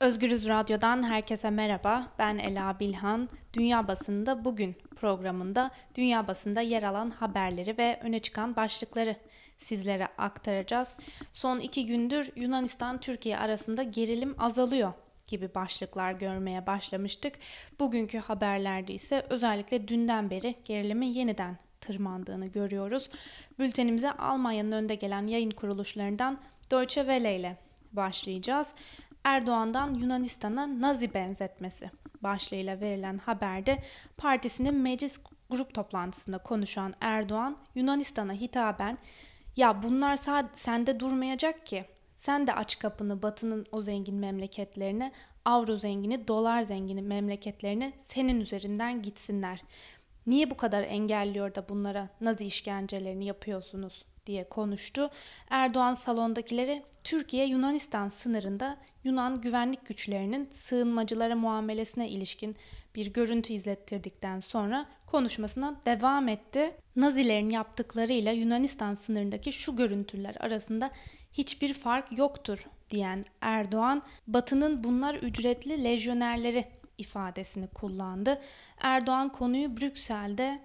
Özgürüz Radyo'dan herkese merhaba. Ben Ela Bilhan. Dünya Basında Bugün programında dünya basında yer alan haberleri ve öne çıkan başlıkları sizlere aktaracağız. Son iki gündür Yunanistan-Türkiye arasında gerilim azalıyor gibi başlıklar görmeye başlamıştık. Bugünkü haberlerde ise özellikle dünden beri gerilimin yeniden tırmandığını görüyoruz. Bültenimize Almanya'nın önde gelen yayın kuruluşlarından Deutsche Welle ile başlayacağız. Erdoğan'dan Yunanistan'a Nazi benzetmesi başlığıyla verilen haberde partisinin meclis grup toplantısında konuşan Erdoğan Yunanistan'a hitaben ya bunlar sende durmayacak ki sen de aç kapını batının o zengin memleketlerine, avro zengini, dolar zengini memleketlerine senin üzerinden gitsinler. Niye bu kadar engelliyor da bunlara Nazi işkencelerini yapıyorsunuz diye konuştu. Erdoğan salondakileri Türkiye-Yunanistan sınırında Yunan güvenlik güçlerinin sığınmacılara muamelesine ilişkin bir görüntü izlettirdikten sonra konuşmasına devam etti. Nazilerin yaptıklarıyla Yunanistan sınırındaki şu görüntüler arasında hiçbir fark yoktur diyen Erdoğan, Batı'nın bunlar ücretli lejyonerleri ifadesini kullandı. Erdoğan konuyu Brüksel'de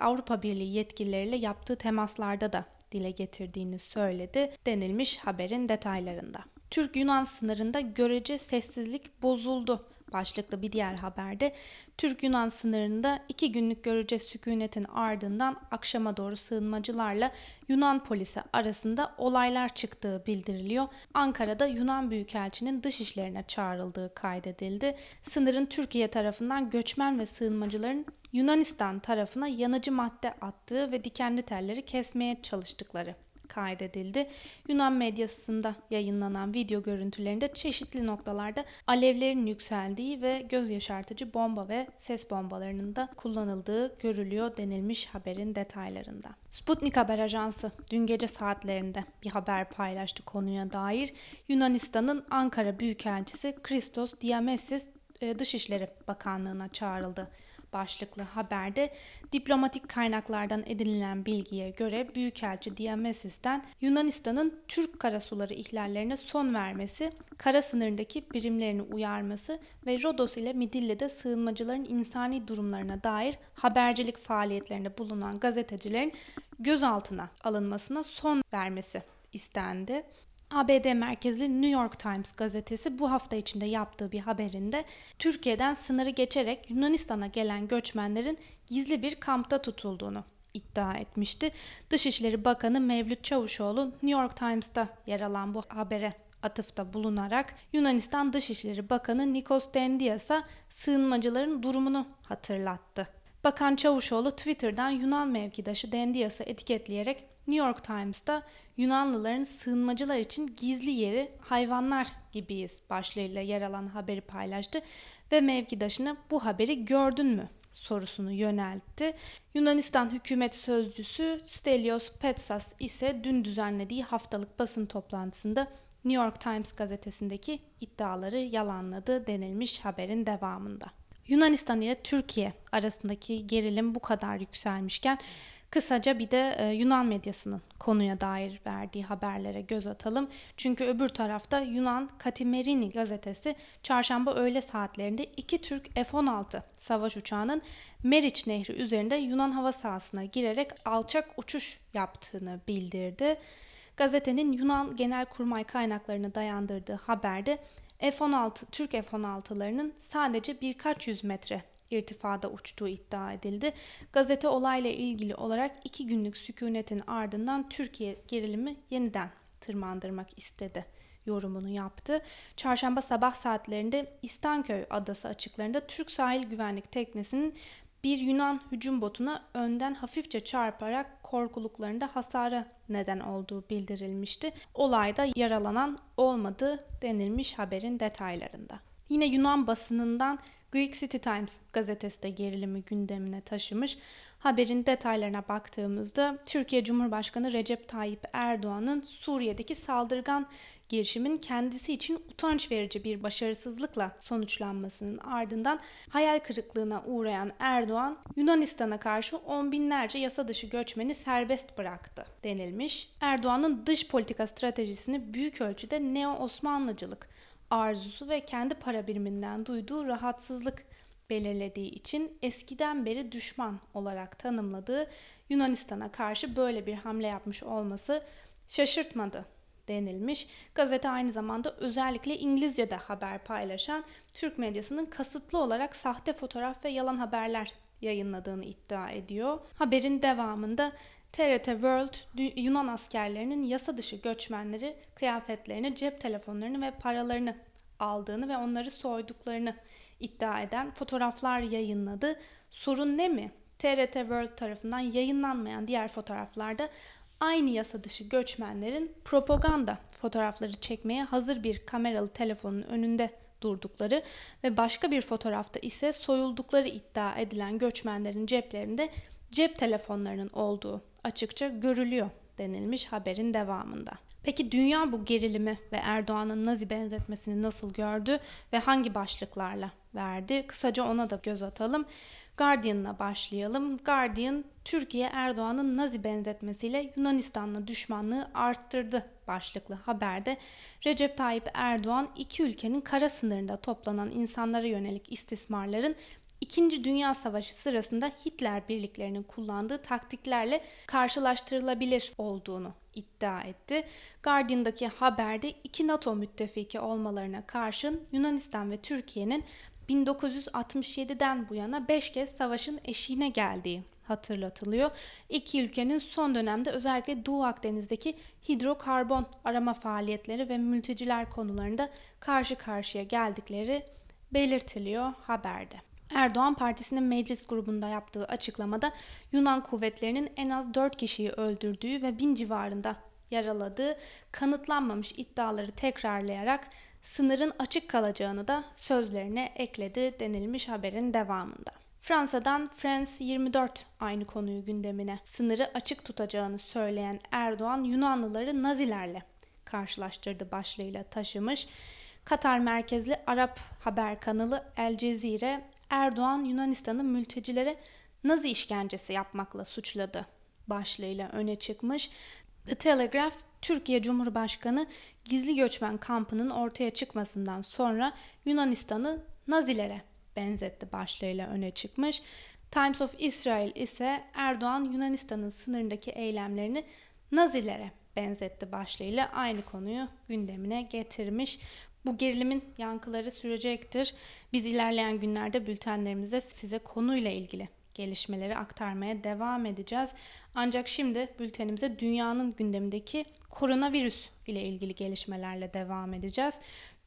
Avrupa Birliği yetkilileriyle yaptığı temaslarda da dile getirdiğini söyledi denilmiş haberin detaylarında. Türk-Yunan sınırında görece sessizlik bozuldu başlıklı bir diğer haberde Türk-Yunan sınırında iki günlük görece sükunetin ardından akşama doğru sığınmacılarla Yunan polisi arasında olaylar çıktığı bildiriliyor. Ankara'da Yunan Büyükelçinin dış işlerine çağrıldığı kaydedildi. Sınırın Türkiye tarafından göçmen ve sığınmacıların Yunanistan tarafına yanıcı madde attığı ve dikenli telleri kesmeye çalıştıkları kaydedildi. Yunan medyasında yayınlanan video görüntülerinde çeşitli noktalarda alevlerin yükseldiği ve göz yaşartıcı bomba ve ses bombalarının da kullanıldığı görülüyor denilmiş haberin detaylarında. Sputnik Haber Ajansı dün gece saatlerinde bir haber paylaştı konuya dair. Yunanistan'ın Ankara Büyükelçisi Christos Diamesis e, Dışişleri Bakanlığı'na çağrıldı başlıklı haberde diplomatik kaynaklardan edinilen bilgiye göre Büyükelçi Diamesis'ten Yunanistan'ın Türk karasuları ihlallerine son vermesi, kara sınırındaki birimlerini uyarması ve Rodos ile Midille'de sığınmacıların insani durumlarına dair habercilik faaliyetlerinde bulunan gazetecilerin gözaltına alınmasına son vermesi istendi. ABD merkezli New York Times gazetesi bu hafta içinde yaptığı bir haberinde Türkiye'den sınırı geçerek Yunanistan'a gelen göçmenlerin gizli bir kampta tutulduğunu iddia etmişti. Dışişleri Bakanı Mevlüt Çavuşoğlu New York Times'ta yer alan bu habere atıfta bulunarak Yunanistan Dışişleri Bakanı Nikos Dendias'a sığınmacıların durumunu hatırlattı. Bakan Çavuşoğlu Twitter'dan Yunan mevkidaşı Dendias'ı etiketleyerek New York Times'ta Yunanlıların sığınmacılar için gizli yeri hayvanlar gibiyiz başlığıyla yer alan haberi paylaştı ve mevkidaşına bu haberi gördün mü sorusunu yöneltti. Yunanistan hükümet sözcüsü Stelios Petsas ise dün düzenlediği haftalık basın toplantısında New York Times gazetesindeki iddiaları yalanladı denilmiş haberin devamında. Yunanistan ile Türkiye arasındaki gerilim bu kadar yükselmişken Kısaca bir de e, Yunan medyasının konuya dair verdiği haberlere göz atalım. Çünkü öbür tarafta Yunan Katimerini gazetesi çarşamba öğle saatlerinde iki Türk F-16 savaş uçağının Meriç Nehri üzerinde Yunan hava sahasına girerek alçak uçuş yaptığını bildirdi. Gazetenin Yunan Genelkurmay kaynaklarını dayandırdığı haberde F-16 Türk F-16'larının sadece birkaç yüz metre irtifada uçtuğu iddia edildi. Gazete olayla ilgili olarak iki günlük sükunetin ardından Türkiye gerilimi yeniden tırmandırmak istedi yorumunu yaptı. Çarşamba sabah saatlerinde İstanköy adası açıklarında Türk sahil güvenlik teknesinin bir Yunan hücum botuna önden hafifçe çarparak korkuluklarında hasara neden olduğu bildirilmişti. Olayda yaralanan olmadı denilmiş haberin detaylarında. Yine Yunan basınından Greek City Times gazetesi de gerilimi gündemine taşımış. Haberin detaylarına baktığımızda Türkiye Cumhurbaşkanı Recep Tayyip Erdoğan'ın Suriye'deki saldırgan girişimin kendisi için utanç verici bir başarısızlıkla sonuçlanmasının ardından hayal kırıklığına uğrayan Erdoğan, Yunanistan'a karşı on binlerce yasa dışı göçmeni serbest bıraktı denilmiş. Erdoğan'ın dış politika stratejisini büyük ölçüde neo-Osmanlıcılık arzusu ve kendi para biriminden duyduğu rahatsızlık belirlediği için eskiden beri düşman olarak tanımladığı Yunanistan'a karşı böyle bir hamle yapmış olması şaşırtmadı denilmiş. Gazete aynı zamanda özellikle İngilizce'de haber paylaşan Türk medyasının kasıtlı olarak sahte fotoğraf ve yalan haberler yayınladığını iddia ediyor. Haberin devamında TRT World Yunan askerlerinin yasa dışı göçmenleri kıyafetlerini, cep telefonlarını ve paralarını aldığını ve onları soyduklarını iddia eden fotoğraflar yayınladı. Sorun ne mi? TRT World tarafından yayınlanmayan diğer fotoğraflarda aynı yasa dışı göçmenlerin propaganda fotoğrafları çekmeye hazır bir kameralı telefonun önünde durdukları ve başka bir fotoğrafta ise soyuldukları iddia edilen göçmenlerin ceplerinde cep telefonlarının olduğu açıkça görülüyor denilmiş haberin devamında. Peki dünya bu gerilimi ve Erdoğan'ın Nazi benzetmesini nasıl gördü ve hangi başlıklarla verdi? Kısaca ona da göz atalım. Guardian'la başlayalım. Guardian, Türkiye Erdoğan'ın Nazi benzetmesiyle Yunanistan'la düşmanlığı arttırdı başlıklı haberde Recep Tayyip Erdoğan iki ülkenin kara sınırında toplanan insanlara yönelik istismarların İkinci Dünya Savaşı sırasında Hitler birliklerinin kullandığı taktiklerle karşılaştırılabilir olduğunu iddia etti. Guardian'daki haberde iki NATO müttefiki olmalarına karşın Yunanistan ve Türkiye'nin 1967'den bu yana 5 kez savaşın eşiğine geldiği hatırlatılıyor. İki ülkenin son dönemde özellikle Doğu Akdeniz'deki hidrokarbon arama faaliyetleri ve mülteciler konularında karşı karşıya geldikleri belirtiliyor haberde. Erdoğan partisinin meclis grubunda yaptığı açıklamada Yunan kuvvetlerinin en az 4 kişiyi öldürdüğü ve bin civarında yaraladığı kanıtlanmamış iddiaları tekrarlayarak sınırın açık kalacağını da sözlerine ekledi denilmiş haberin devamında. Fransa'dan France 24 aynı konuyu gündemine sınırı açık tutacağını söyleyen Erdoğan Yunanlıları Nazilerle karşılaştırdı başlığıyla taşımış. Katar merkezli Arap haber kanalı El Cezire Erdoğan Yunanistan'ın mültecilere Nazi işkencesi yapmakla suçladı başlığıyla öne çıkmış. The Telegraph, Türkiye Cumhurbaşkanı gizli göçmen kampının ortaya çıkmasından sonra Yunanistan'ı Nazilere benzetti başlığıyla öne çıkmış. Times of Israel ise Erdoğan Yunanistan'ın sınırındaki eylemlerini Nazilere benzetti başlığıyla aynı konuyu gündemine getirmiş. Bu gerilimin yankıları sürecektir. Biz ilerleyen günlerde bültenlerimizde size konuyla ilgili gelişmeleri aktarmaya devam edeceğiz. Ancak şimdi bültenimize dünyanın gündemindeki koronavirüs ile ilgili gelişmelerle devam edeceğiz.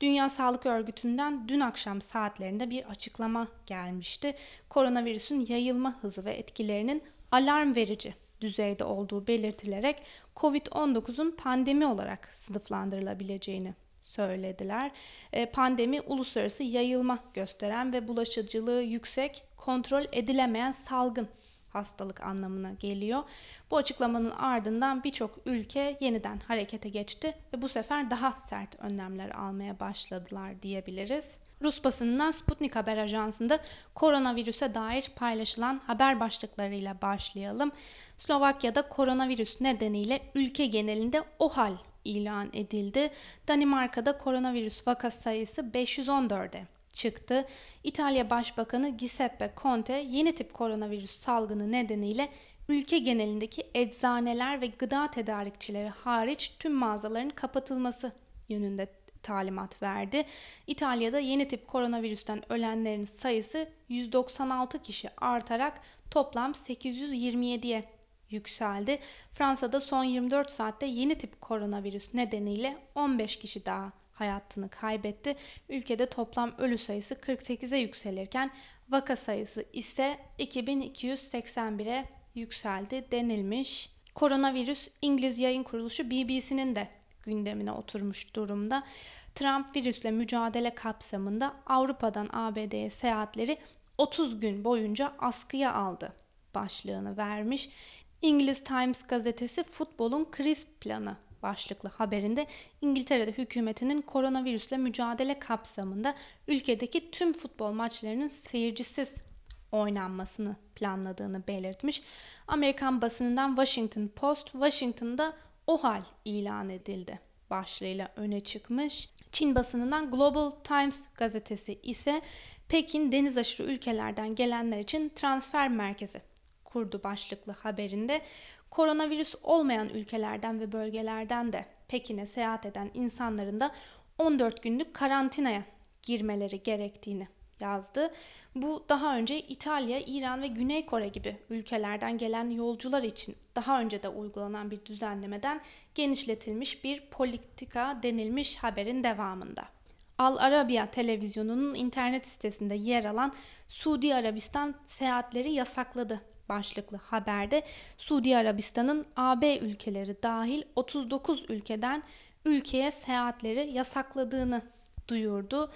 Dünya Sağlık Örgütü'nden dün akşam saatlerinde bir açıklama gelmişti. Koronavirüsün yayılma hızı ve etkilerinin alarm verici düzeyde olduğu belirtilerek COVID-19'un pandemi olarak sınıflandırılabileceğini söylediler. E, pandemi uluslararası yayılma gösteren ve bulaşıcılığı yüksek, kontrol edilemeyen salgın hastalık anlamına geliyor. Bu açıklamanın ardından birçok ülke yeniden harekete geçti ve bu sefer daha sert önlemler almaya başladılar diyebiliriz. Rus basınından Sputnik Haber Ajansı'nda koronavirüse dair paylaşılan haber başlıklarıyla başlayalım. Slovakya'da koronavirüs nedeniyle ülke genelinde OHAL ilan edildi. Danimarka'da koronavirüs vaka sayısı 514'e çıktı. İtalya Başbakanı Giuseppe Conte yeni tip koronavirüs salgını nedeniyle ülke genelindeki eczaneler ve gıda tedarikçileri hariç tüm mağazaların kapatılması yönünde talimat verdi. İtalya'da yeni tip koronavirüsten ölenlerin sayısı 196 kişi artarak toplam 827'ye yükseldi. Fransa'da son 24 saatte yeni tip koronavirüs nedeniyle 15 kişi daha hayatını kaybetti. Ülkede toplam ölü sayısı 48'e yükselirken vaka sayısı ise 2281'e yükseldi denilmiş. Koronavirüs İngiliz yayın kuruluşu BBC'nin de gündemine oturmuş durumda. Trump virüsle mücadele kapsamında Avrupa'dan ABD'ye seyahatleri 30 gün boyunca askıya aldı başlığını vermiş. İngiliz Times gazetesi futbolun kriz planı başlıklı haberinde İngiltere'de hükümetinin koronavirüsle mücadele kapsamında ülkedeki tüm futbol maçlarının seyircisiz oynanmasını planladığını belirtmiş. Amerikan basınından Washington Post, Washington'da OHAL ilan edildi başlığıyla öne çıkmış. Çin basınından Global Times gazetesi ise Pekin deniz aşırı ülkelerden gelenler için transfer merkezi kurdu başlıklı haberinde. Koronavirüs olmayan ülkelerden ve bölgelerden de Pekin'e seyahat eden insanların da 14 günlük karantinaya girmeleri gerektiğini yazdı. Bu daha önce İtalya, İran ve Güney Kore gibi ülkelerden gelen yolcular için daha önce de uygulanan bir düzenlemeden genişletilmiş bir politika denilmiş haberin devamında. Al Arabiya televizyonunun internet sitesinde yer alan Suudi Arabistan seyahatleri yasakladı başlıklı haberde Suudi Arabistan'ın AB ülkeleri dahil 39 ülkeden ülkeye seyahatleri yasakladığını duyurdu.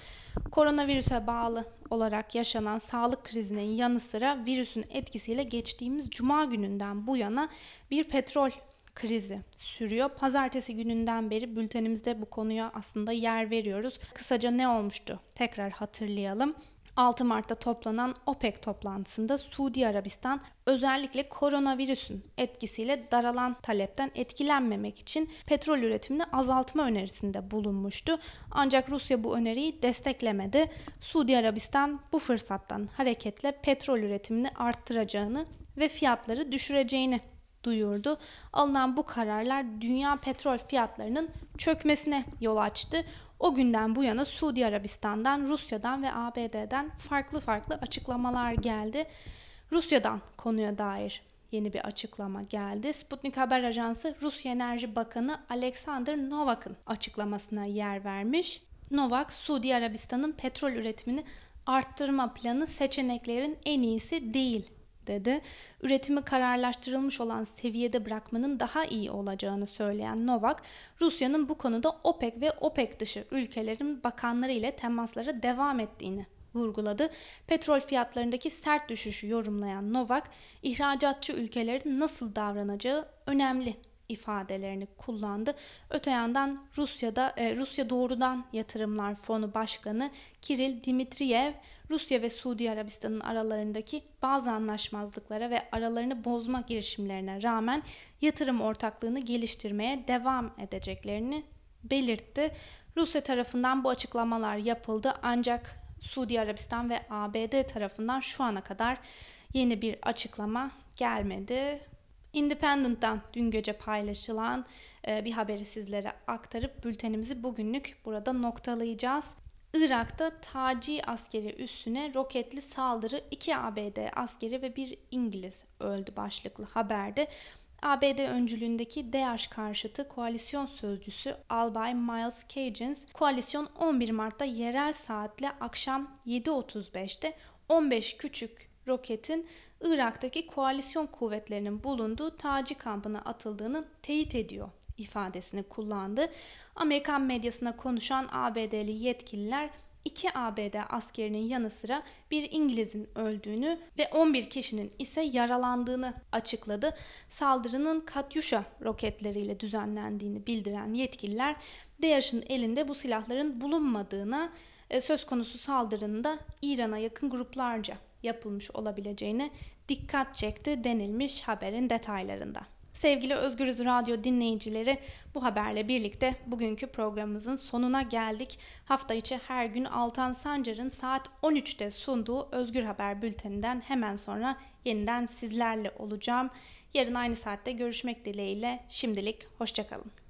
Koronavirüse bağlı olarak yaşanan sağlık krizinin yanı sıra virüsün etkisiyle geçtiğimiz cuma gününden bu yana bir petrol krizi sürüyor. Pazartesi gününden beri bültenimizde bu konuya aslında yer veriyoruz. Kısaca ne olmuştu? Tekrar hatırlayalım. 6 Mart'ta toplanan OPEC toplantısında Suudi Arabistan özellikle koronavirüsün etkisiyle daralan talepten etkilenmemek için petrol üretimini azaltma önerisinde bulunmuştu. Ancak Rusya bu öneriyi desteklemedi. Suudi Arabistan bu fırsattan hareketle petrol üretimini arttıracağını ve fiyatları düşüreceğini duyurdu. Alınan bu kararlar dünya petrol fiyatlarının çökmesine yol açtı. O günden bu yana Suudi Arabistan'dan, Rusya'dan ve ABD'den farklı farklı açıklamalar geldi. Rusya'dan konuya dair yeni bir açıklama geldi. Sputnik Haber Ajansı Rusya Enerji Bakanı Alexander Novak'ın açıklamasına yer vermiş. Novak, Suudi Arabistan'ın petrol üretimini arttırma planı seçeneklerin en iyisi değil dedi. Üretimi kararlaştırılmış olan seviyede bırakmanın daha iyi olacağını söyleyen Novak, Rusya'nın bu konuda OPEC ve OPEC dışı ülkelerin bakanları ile temaslara devam ettiğini vurguladı. Petrol fiyatlarındaki sert düşüşü yorumlayan Novak, ihracatçı ülkelerin nasıl davranacağı önemli ifadelerini kullandı. Öte yandan Rusya'da e, Rusya Doğrudan Yatırımlar Fonu Başkanı Kiril Dimitriyev Rusya ve Suudi Arabistan'ın aralarındaki bazı anlaşmazlıklara ve aralarını bozma girişimlerine rağmen yatırım ortaklığını geliştirmeye devam edeceklerini belirtti. Rusya tarafından bu açıklamalar yapıldı ancak Suudi Arabistan ve ABD tarafından şu ana kadar yeni bir açıklama gelmedi. Independent'tan dün gece paylaşılan e, bir haberi sizlere aktarıp bültenimizi bugünlük burada noktalayacağız. Irak'ta Taci askeri üssüne roketli saldırı 2 ABD askeri ve bir İngiliz öldü başlıklı haberde. ABD öncülüğündeki DAEŞ karşıtı koalisyon sözcüsü Albay Miles Cagins, koalisyon 11 Mart'ta yerel saatle akşam 7.35'te 15 küçük roketin Irak'taki koalisyon kuvvetlerinin bulunduğu Taci kampına atıldığını teyit ediyor ifadesini kullandı. Amerikan medyasına konuşan ABD'li yetkililer 2 ABD askerinin yanı sıra bir İngiliz'in öldüğünü ve 11 kişinin ise yaralandığını açıkladı. Saldırının Katyusha roketleriyle düzenlendiğini bildiren yetkililer DAEŞ'in elinde bu silahların bulunmadığına e, söz konusu saldırının da İran'a yakın gruplarca yapılmış olabileceğine dikkat çekti denilmiş haberin detaylarında. Sevgili Özgürüz Radyo dinleyicileri bu haberle birlikte bugünkü programımızın sonuna geldik. Hafta içi her gün Altan Sancar'ın saat 13'te sunduğu Özgür Haber bülteninden hemen sonra yeniden sizlerle olacağım. Yarın aynı saatte görüşmek dileğiyle şimdilik hoşçakalın.